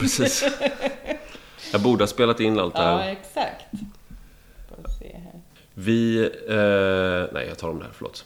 Precis. Jag borde ha spelat in allt det Ja, här. exakt. Får se här. Vi... Eh, nej, jag tar om det här. Förlåt.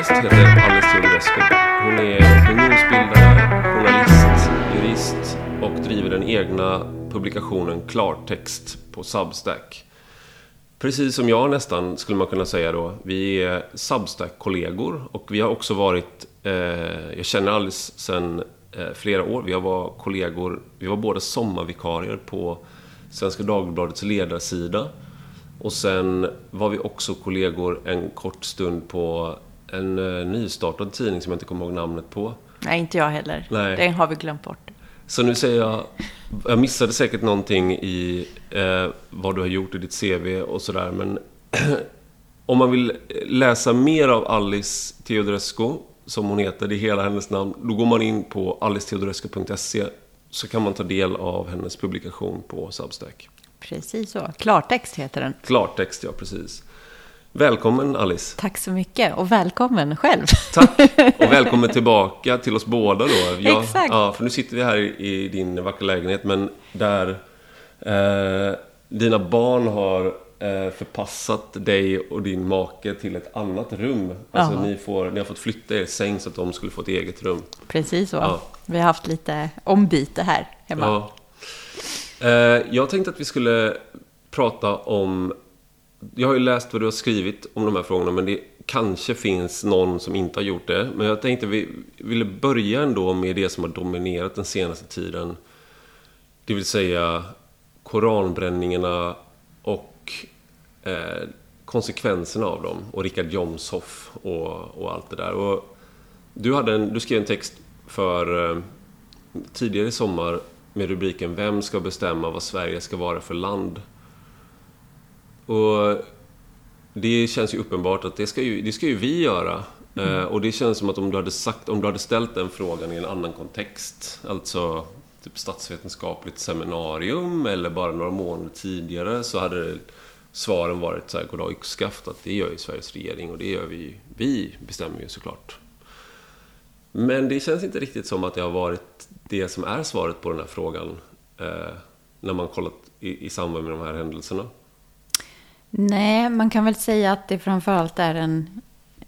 Gäst heter Alice Teodorescu. Hon är opinionsbildare, journalist, jurist och driver den egna publikationen Klartext på Substack. Precis som jag nästan, skulle man kunna säga då. Vi är Substack-kollegor och vi har också varit... Eh, jag känner Alice sedan eh, flera år. Vi har varit kollegor. Vi var båda sommarvikarier på Svenska Dagbladets ledarsida. Och sen var vi också kollegor en kort stund på en eh, nystartad tidning som jag inte kommer ihåg namnet på. Nej, inte jag heller. Nej. Den har vi glömt bort. Så nu säger jag, jag missade säkert någonting i eh, vad du har gjort i ditt CV och sådär, men om man vill läsa mer av Alice Teodorescu, som hon heter, det är hela hennes namn, då går man in på aliceteodorescu.se så kan man ta del av hennes publikation på Substack. Precis så. Klartext heter den. Klartext, ja precis. Välkommen Alice! Tack så mycket och välkommen själv. Tack! Och välkommen tillbaka till oss båda då. Jag, Exakt. Ja, för nu sitter vi här i, din vackra lägenhet, men där eh, dina barn har eh, förpassat dig och din make till ett annat rum. Alltså ni, får, ni har fått flytta er säng så att de skulle få ett eget rum. Precis så. Ja. Vi har haft lite ombyte här hemma. Ja. Eh, jag tänkte att vi skulle prata om... Jag har ju läst vad du har skrivit om de här frågorna, men det kanske finns någon som inte har gjort det. Men jag tänkte vi ville börja ändå med det som har dominerat den senaste tiden. Det vill säga koranbränningarna och eh, konsekvenserna av dem. Och Richard Jomshoff och, och allt det där. Och du, hade en, du skrev en text för eh, tidigare i sommar med rubriken Vem ska bestämma vad Sverige ska vara för land? Och det känns ju uppenbart att det ska ju, det ska ju vi göra. Eh, och det känns som att om du, hade sagt, om du hade ställt den frågan i en annan kontext, alltså typ statsvetenskapligt seminarium eller bara några månader tidigare, så hade svaren varit så här, goddag yxskaft, att det gör ju Sveriges regering och det gör vi Vi bestämmer ju såklart. Men det känns inte riktigt som att det har varit det som är svaret på den här frågan eh, när man kollat i, i samband med de här händelserna. Nej, man kan väl säga att det framförallt är en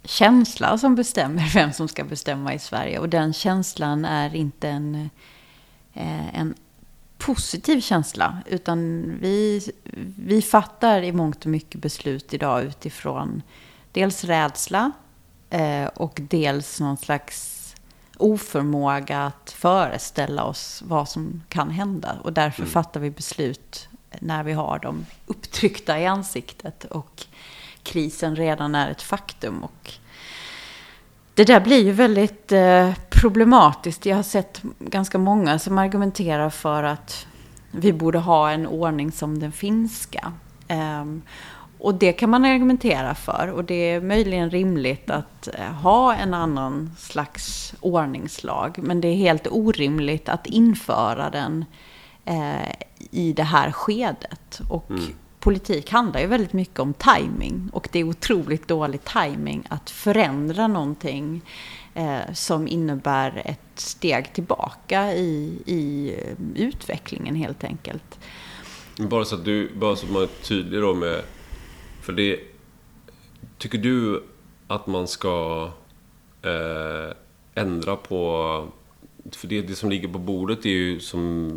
känsla som bestämmer vem som ska bestämma i Sverige. Och den känslan är inte en, eh, en positiv känsla. Utan vi, vi fattar i mångt och mycket beslut idag utifrån dels rädsla eh, och dels någon slags oförmåga att föreställa oss vad som kan hända. Och därför fattar vi beslut när vi har dem upptryckta i ansiktet och krisen redan är ett faktum. Och det där blir ju väldigt eh, problematiskt. Jag har sett ganska många som argumenterar för att vi borde ha en ordning som den finska. Ehm, och det kan man argumentera för. Och det är möjligen rimligt att eh, ha en annan slags ordningslag. Men det är helt orimligt att införa den eh, i det här skedet. Och politik handlar ju väldigt mycket om timing. Och det är otroligt dålig timing att förändra någonting eh, som innebär ett steg tillbaka i, i eh, utvecklingen helt enkelt. Bara så att du, bara så att man är tydlig då med... För det... Tycker du att man ska eh, ändra på... För det, det som ligger på bordet är ju som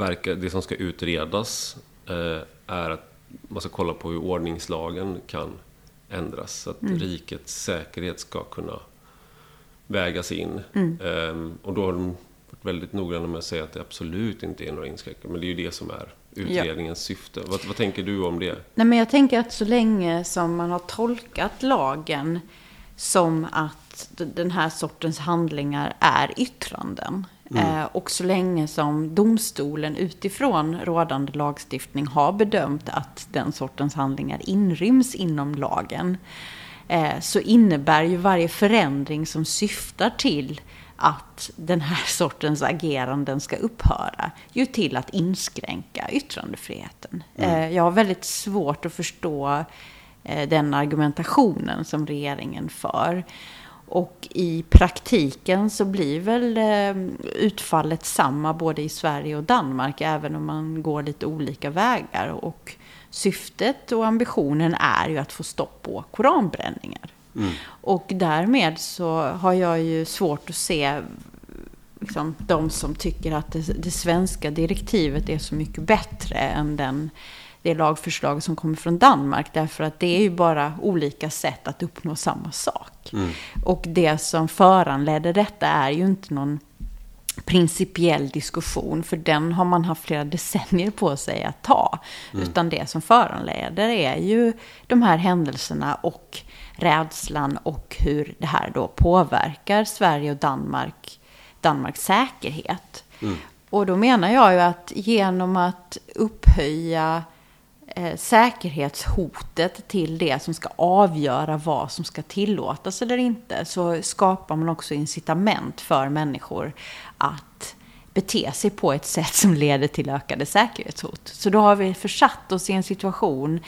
verkar... Det som ska utredas eh, är att man ska kolla på hur ordningslagen kan ändras. Så att rikets säkerhet ska kunna vägas in. Ehm, och då har de varit väldigt noggranna med att säga att det absolut inte är några inskränkningar. Men det är ju det som är utredningens syfte. Vad, vad tänker du om det? Nej, men jag tänker att så länge som man har tolkat lagen som att den här sortens handlingar är yttranden. Eh, och så länge som domstolen utifrån rådande lagstiftning har bedömt att den sortens handlingar inryms inom lagen. eh, så innebär ju varje förändring som syftar till att den här sortens ageranden ska upphöra, ju till att inskränka yttrandefriheten. Mm. Eh, jag har väldigt svårt att förstå den argumentationen som regeringen för. Och i praktiken så blir väl eh, utfallet samma både i Sverige och Danmark, även om man går lite olika vägar. Och syftet och ambitionen är ju att få stopp på koranbränningar. Mm. Och därmed så har jag ju svårt att se liksom, de som tycker att det, det, svenska direktivet är så mycket bättre än den, det lagförslag som kommer från Danmark. Därför att det är ju bara olika sätt att uppnå samma sak. Mm. Och det som föranledde detta är ju inte någon principiell diskussion, för den har man haft flera decennier på sig att ta. Mm. Utan det som föranleder är ju de här händelserna och rädslan och hur det här då påverkar Sverige och Danmark, Danmarks säkerhet. Mm. Och då menar jag ju att genom att upphöja eh, säkerhetshotet till det som ska avgöra vad som ska tillåtas eller inte så skapar man också incitament för människor att bete sig på ett sätt som leder till ökade säkerhetshot. Så då har vi försatt oss i en situation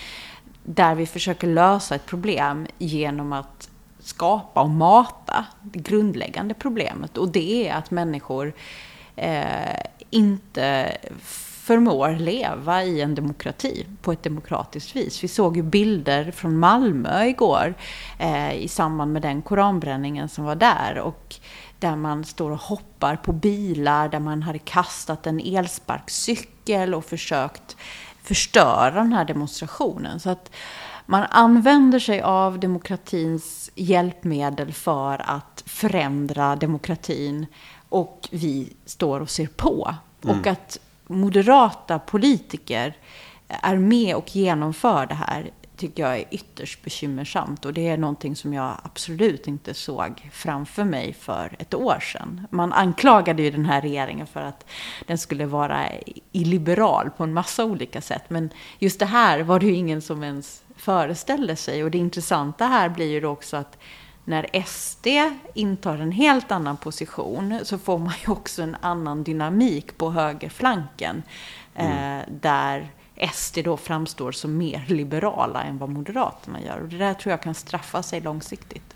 där vi försöker lösa ett problem genom att skapa och mata det grundläggande problemet. Och det är att människor eh, inte förmår leva i en demokrati på ett demokratiskt vis. Vi såg ju bilder från Malmö igår eh, i samband med den koranbränningen som var där. Och där man står och hoppar på bilar, där man hade kastat en elsparkcykel och försökt förstöra den här demonstrationen. Så att man använder sig av demokratins hjälpmedel för att förändra demokratin och vi står och ser på. Mm. Och att moderata politiker är med och genomför det här tycker jag är ytterst bekymmersamt. Och det är någonting som jag absolut inte såg framför mig för ett år sedan. Man anklagade ju den här regeringen för att den skulle vara illiberal på en massa olika sätt. Men just det här var det ju ingen som ens föreställde sig. Och det intressanta här blir ju då också att när SD intar en helt annan position så får man ju också en annan dynamik på högerflanken. Mm. Eh, där SD då framstår som mer liberala än vad Moderaterna gör. Och det där tror jag kan straffa sig långsiktigt.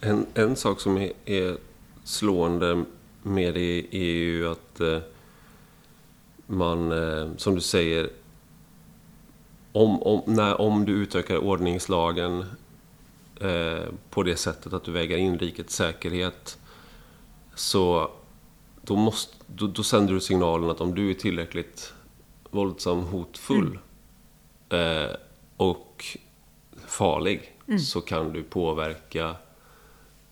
En, en sak som är, är slående med det är ju att eh, man, eh, som du säger, om, om, när, om du utökar ordningslagen eh, på det sättet att du väger in rikets säkerhet så då, måste, då, då, sänder du signalen att om du är tillräckligt våldsam, hotfull mm. eh, och farlig mm. så kan du påverka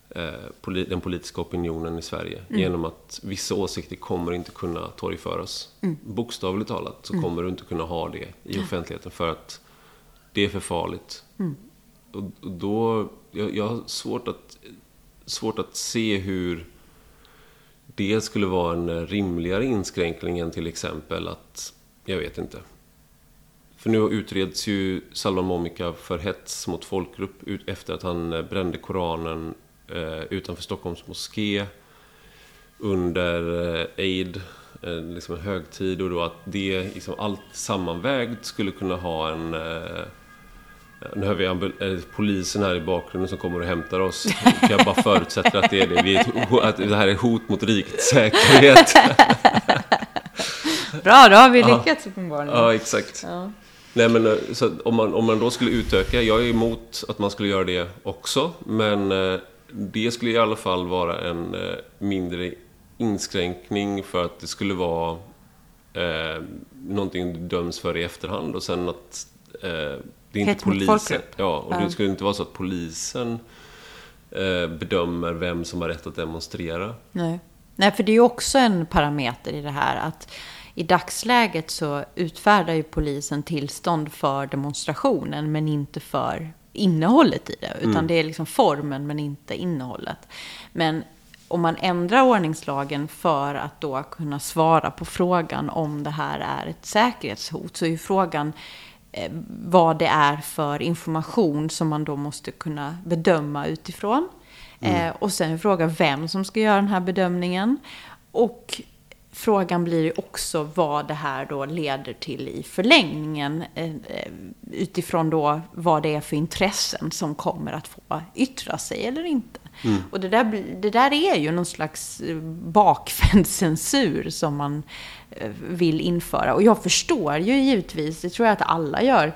eh, den politiska opinionen i Sverige mm. genom att vissa åsikter kommer inte kunna torgföras. Mm. Bokstavligt talat så mm. kommer du inte kunna ha det i offentligheten för att det är för farligt. Och, och då, jag, jag har svårt att, svårt att se hur det skulle vara en rimligare inskränkning än till exempel att, jag vet inte. För nu utreds ju Salman Momika för hets mot folkgrupp efter att han eh, brände Koranen eh, utanför Stockholms moské under eh, Eid, eh, liksom en högtid och då att det liksom allt sammanvägt skulle kunna ha en eh, nu hör vi polisen här i bakgrunden som kommer och hämtar oss. Jag bara förutsätter att det är det. Vi är att det här är hot mot rikets säkerhet. Bra, då har vi lyckats uppenbarligen. Ja, exakt. Ja. Nej, men, eh, så om, man, om man då skulle utöka, jag är emot att man skulle göra det också, men eh, det skulle i alla fall vara en eh, mindre inskränkning för att det skulle vara eh, någonting du döms för i efterhand och sen att eh, det är inte polisen. Ja, och det skulle inte vara så att polisen eh, bedömer vem som har rätt att demonstrera. Nej. Nej, för det är också en parameter i det här att i dagsläget så utfärdar ju polisen tillstånd för demonstrationen men inte för innehållet i det. Utan mm. det är liksom formen men inte innehållet. Men om man ändrar ordningslagen för att då kunna svara på frågan om det här är ett säkerhetshot så är ju frågan vad det är för information som man då måste kunna bedöma utifrån. Mm. Eh, och sen är frågan vem som ska göra den här bedömningen. Och frågan blir också vad det här då leder till i förlängningen eh, eh, utifrån då vad det är för intressen som kommer att få yttra sig eller inte. Mm. Och det där, det där är ju någon slags eh, bakvänd censur som man eh, vill införa. Och jag förstår ju givetvis, det tror jag att alla gör,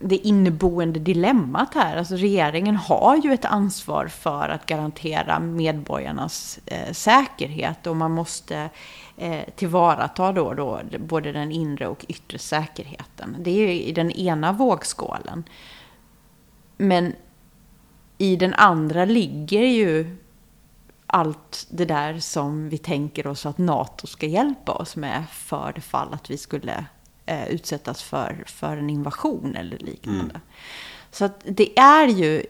det inneboende dilemmat här. Alltså regeringen har ju ett ansvar för att garantera medborgarnas eh, säkerhet och man måste eh, tillvarata då, då både den inre och yttre säkerheten. Det är ju i den ena vågskålen. Men i den andra ligger ju allt det där som vi tänker oss att NATO ska hjälpa oss med för det fall att vi skulle eh, utsättas för, för en invasion eller liknande. Mm. Så att det är ju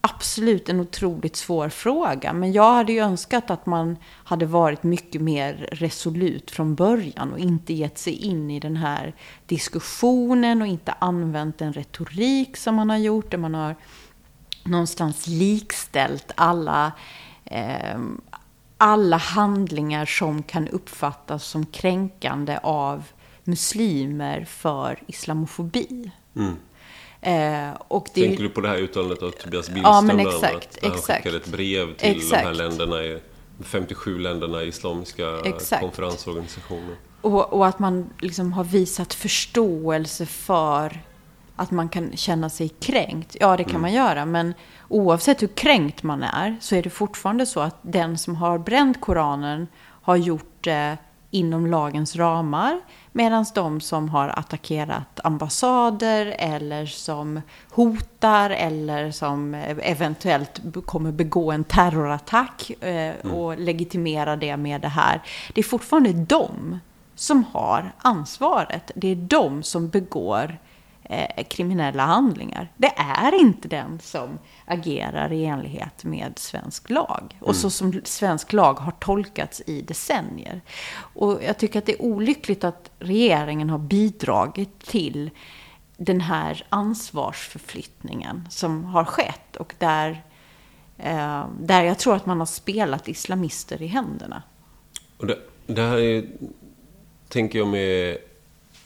absolut en otroligt svår fråga. Men jag hade ju önskat att man hade varit mycket mer resolut från början och inte gett sig in i den här diskussionen och inte använt en retorik som man har gjort, där man har någonstans likställt alla, eh, alla handlingar som kan uppfattas som kränkande av muslimer för islamofobi. Mm. Eh, och det Tänker du på det här uttalandet av Tobias Billström? Ja, men exakt. Han exakt. skickade ett brev till exakt. de här länderna, 57 länderna i islamiska exakt. konferensorganisationer. Och, och, att man liksom har visat förståelse för att man kan känna sig kränkt. Ja, det kan mm. man göra, men oavsett hur kränkt man är så är det fortfarande så att den som har bränt Koranen har gjort det inom lagens ramar. Medan de som har attackerat ambassader eller som hotar eller som eventuellt kommer begå en terrorattack eh, mm. och legitimera det med det här. Det är fortfarande de som har ansvaret. Det är de som begår eh, kriminella handlingar. Det är inte den som agerar i enlighet med svensk lag. Och mm. så som svensk lag har tolkats i decennier. Och jag tycker att det är olyckligt att regeringen har bidragit till den här ansvarsförflyttningen som har skett och där, eh, där jag tror att man har spelat islamister i händerna. Och det, det här är, tänker jag med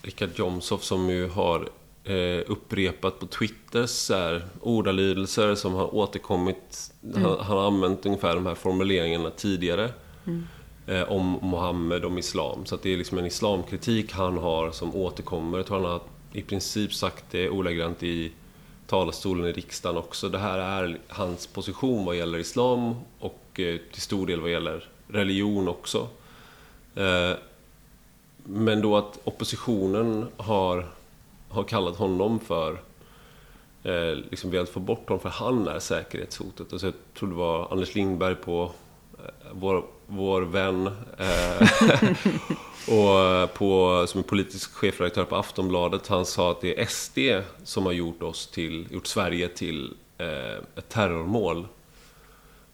Richard Jomshof som ju har eh, upprepat på Twitter så här, ordalydelser som har återkommit. Mm. Han, han, har använt ungefär de här formuleringarna tidigare. Mm. Eh, om Mohammed, om islam. Så det är liksom en islamkritik han har som återkommer. Jag tror han har i princip sagt det ordagrant i talarstolen i riksdagen också. Det här är hans position vad gäller islam och eh, till stor del vad gäller religion också. Eh, men då att oppositionen har har kallat honom för eh, liksom velat få bort honom för han är säkerhetshotet. Alltså jag tror det var Anders Lindberg på eh, vår, vår vän eh, och eh, på, som är politisk chefredaktör på Aftonbladet. Han sa att det är SD som har gjort, oss till, gjort Sverige till eh, ett terrormål.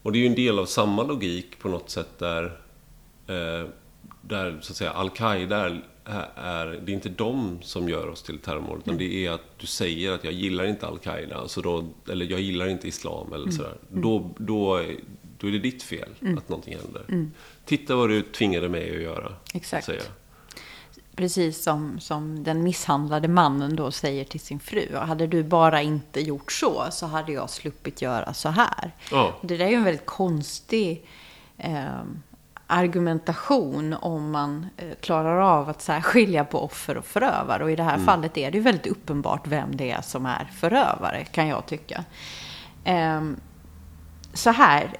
Och det är ju en del av samma logik på något sätt där, eh, där så att säga Al-Qaida är är, det är inte de som gör oss till terrormål, utan det är att du säger att jag gillar inte Al-Qaida, alltså eller jag gillar inte Islam eller mm. sådär. Mm. Då, då, då är det ditt fel mm. att någonting händer. Mm. Titta vad du tvingade mig att göra. Exakt. Säger. Precis som, som den misshandlade mannen då säger till sin fru. Hade du bara inte gjort så, så hade jag sluppit göra så här. Ja. Det där är ju en väldigt konstig eh, argumentation om man eh, klarar av att skilja på offer och förövare. Och i det här mm. fallet är det ju väldigt uppenbart vem det är som är förövare, kan jag tycka. Ehm, så här,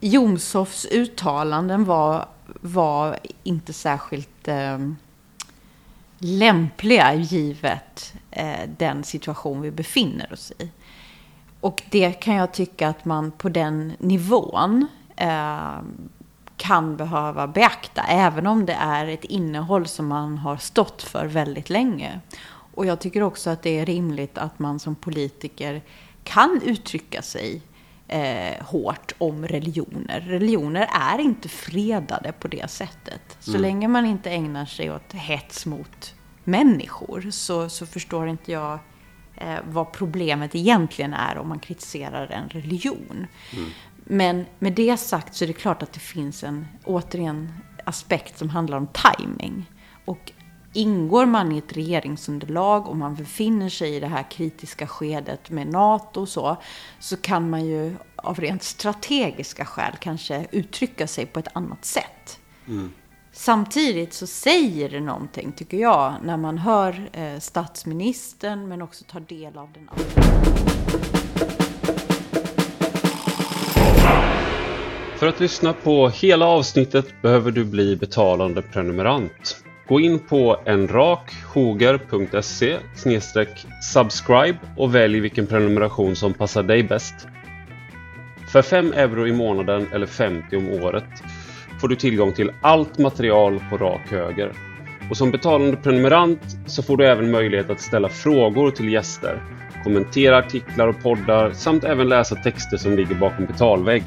Jomshofs uttalanden var, var inte särskilt eh, lämpliga givet eh, den situation vi befinner oss i. Och det kan jag tycka att man på den nivån eh, kan behöva beakta, även om det är ett innehåll som man har stått för väldigt länge. Och jag tycker också att det är rimligt att man som politiker kan uttrycka sig eh, hårt om religioner. Religioner är inte fredade på det sättet. Så mm. länge man inte ägnar sig åt hets mot människor så, så förstår inte jag eh, vad problemet egentligen är om man kritiserar en religion. Mm. Men med det sagt så är det klart att det finns en, återigen, aspekt som handlar om timing. Och ingår man i ett regeringsunderlag och man befinner sig i det här kritiska skedet med NATO och så, så kan man ju av rent strategiska skäl kanske uttrycka sig på ett annat sätt. Mm. Samtidigt så säger det någonting, tycker jag, när man hör eh, statsministern men också tar del av den andra. För att lyssna på hela avsnittet behöver du bli betalande prenumerant. Gå in på enrakhoger.se subscribe och välj vilken prenumeration som passar dig bäst. För 5 euro i månaden eller 50 om året får du tillgång till allt material på rak höger. Och som betalande prenumerant så får du även möjlighet att ställa frågor till gäster, kommentera artiklar och poddar samt även läsa texter som ligger bakom betalvägg.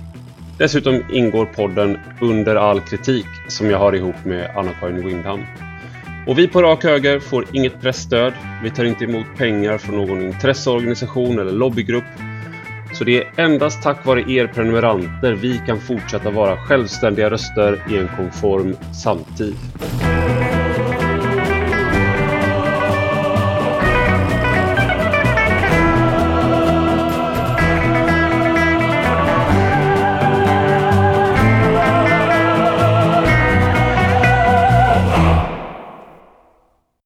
Dessutom ingår podden Under all kritik som jag har ihop med Anna-Karin Windham. Och vi på Rak Höger får inget pressstöd. Vi tar inte emot pengar från någon intresseorganisation eller lobbygrupp. Så det är endast tack vare er prenumeranter vi kan fortsätta vara självständiga röster i en konform samtid.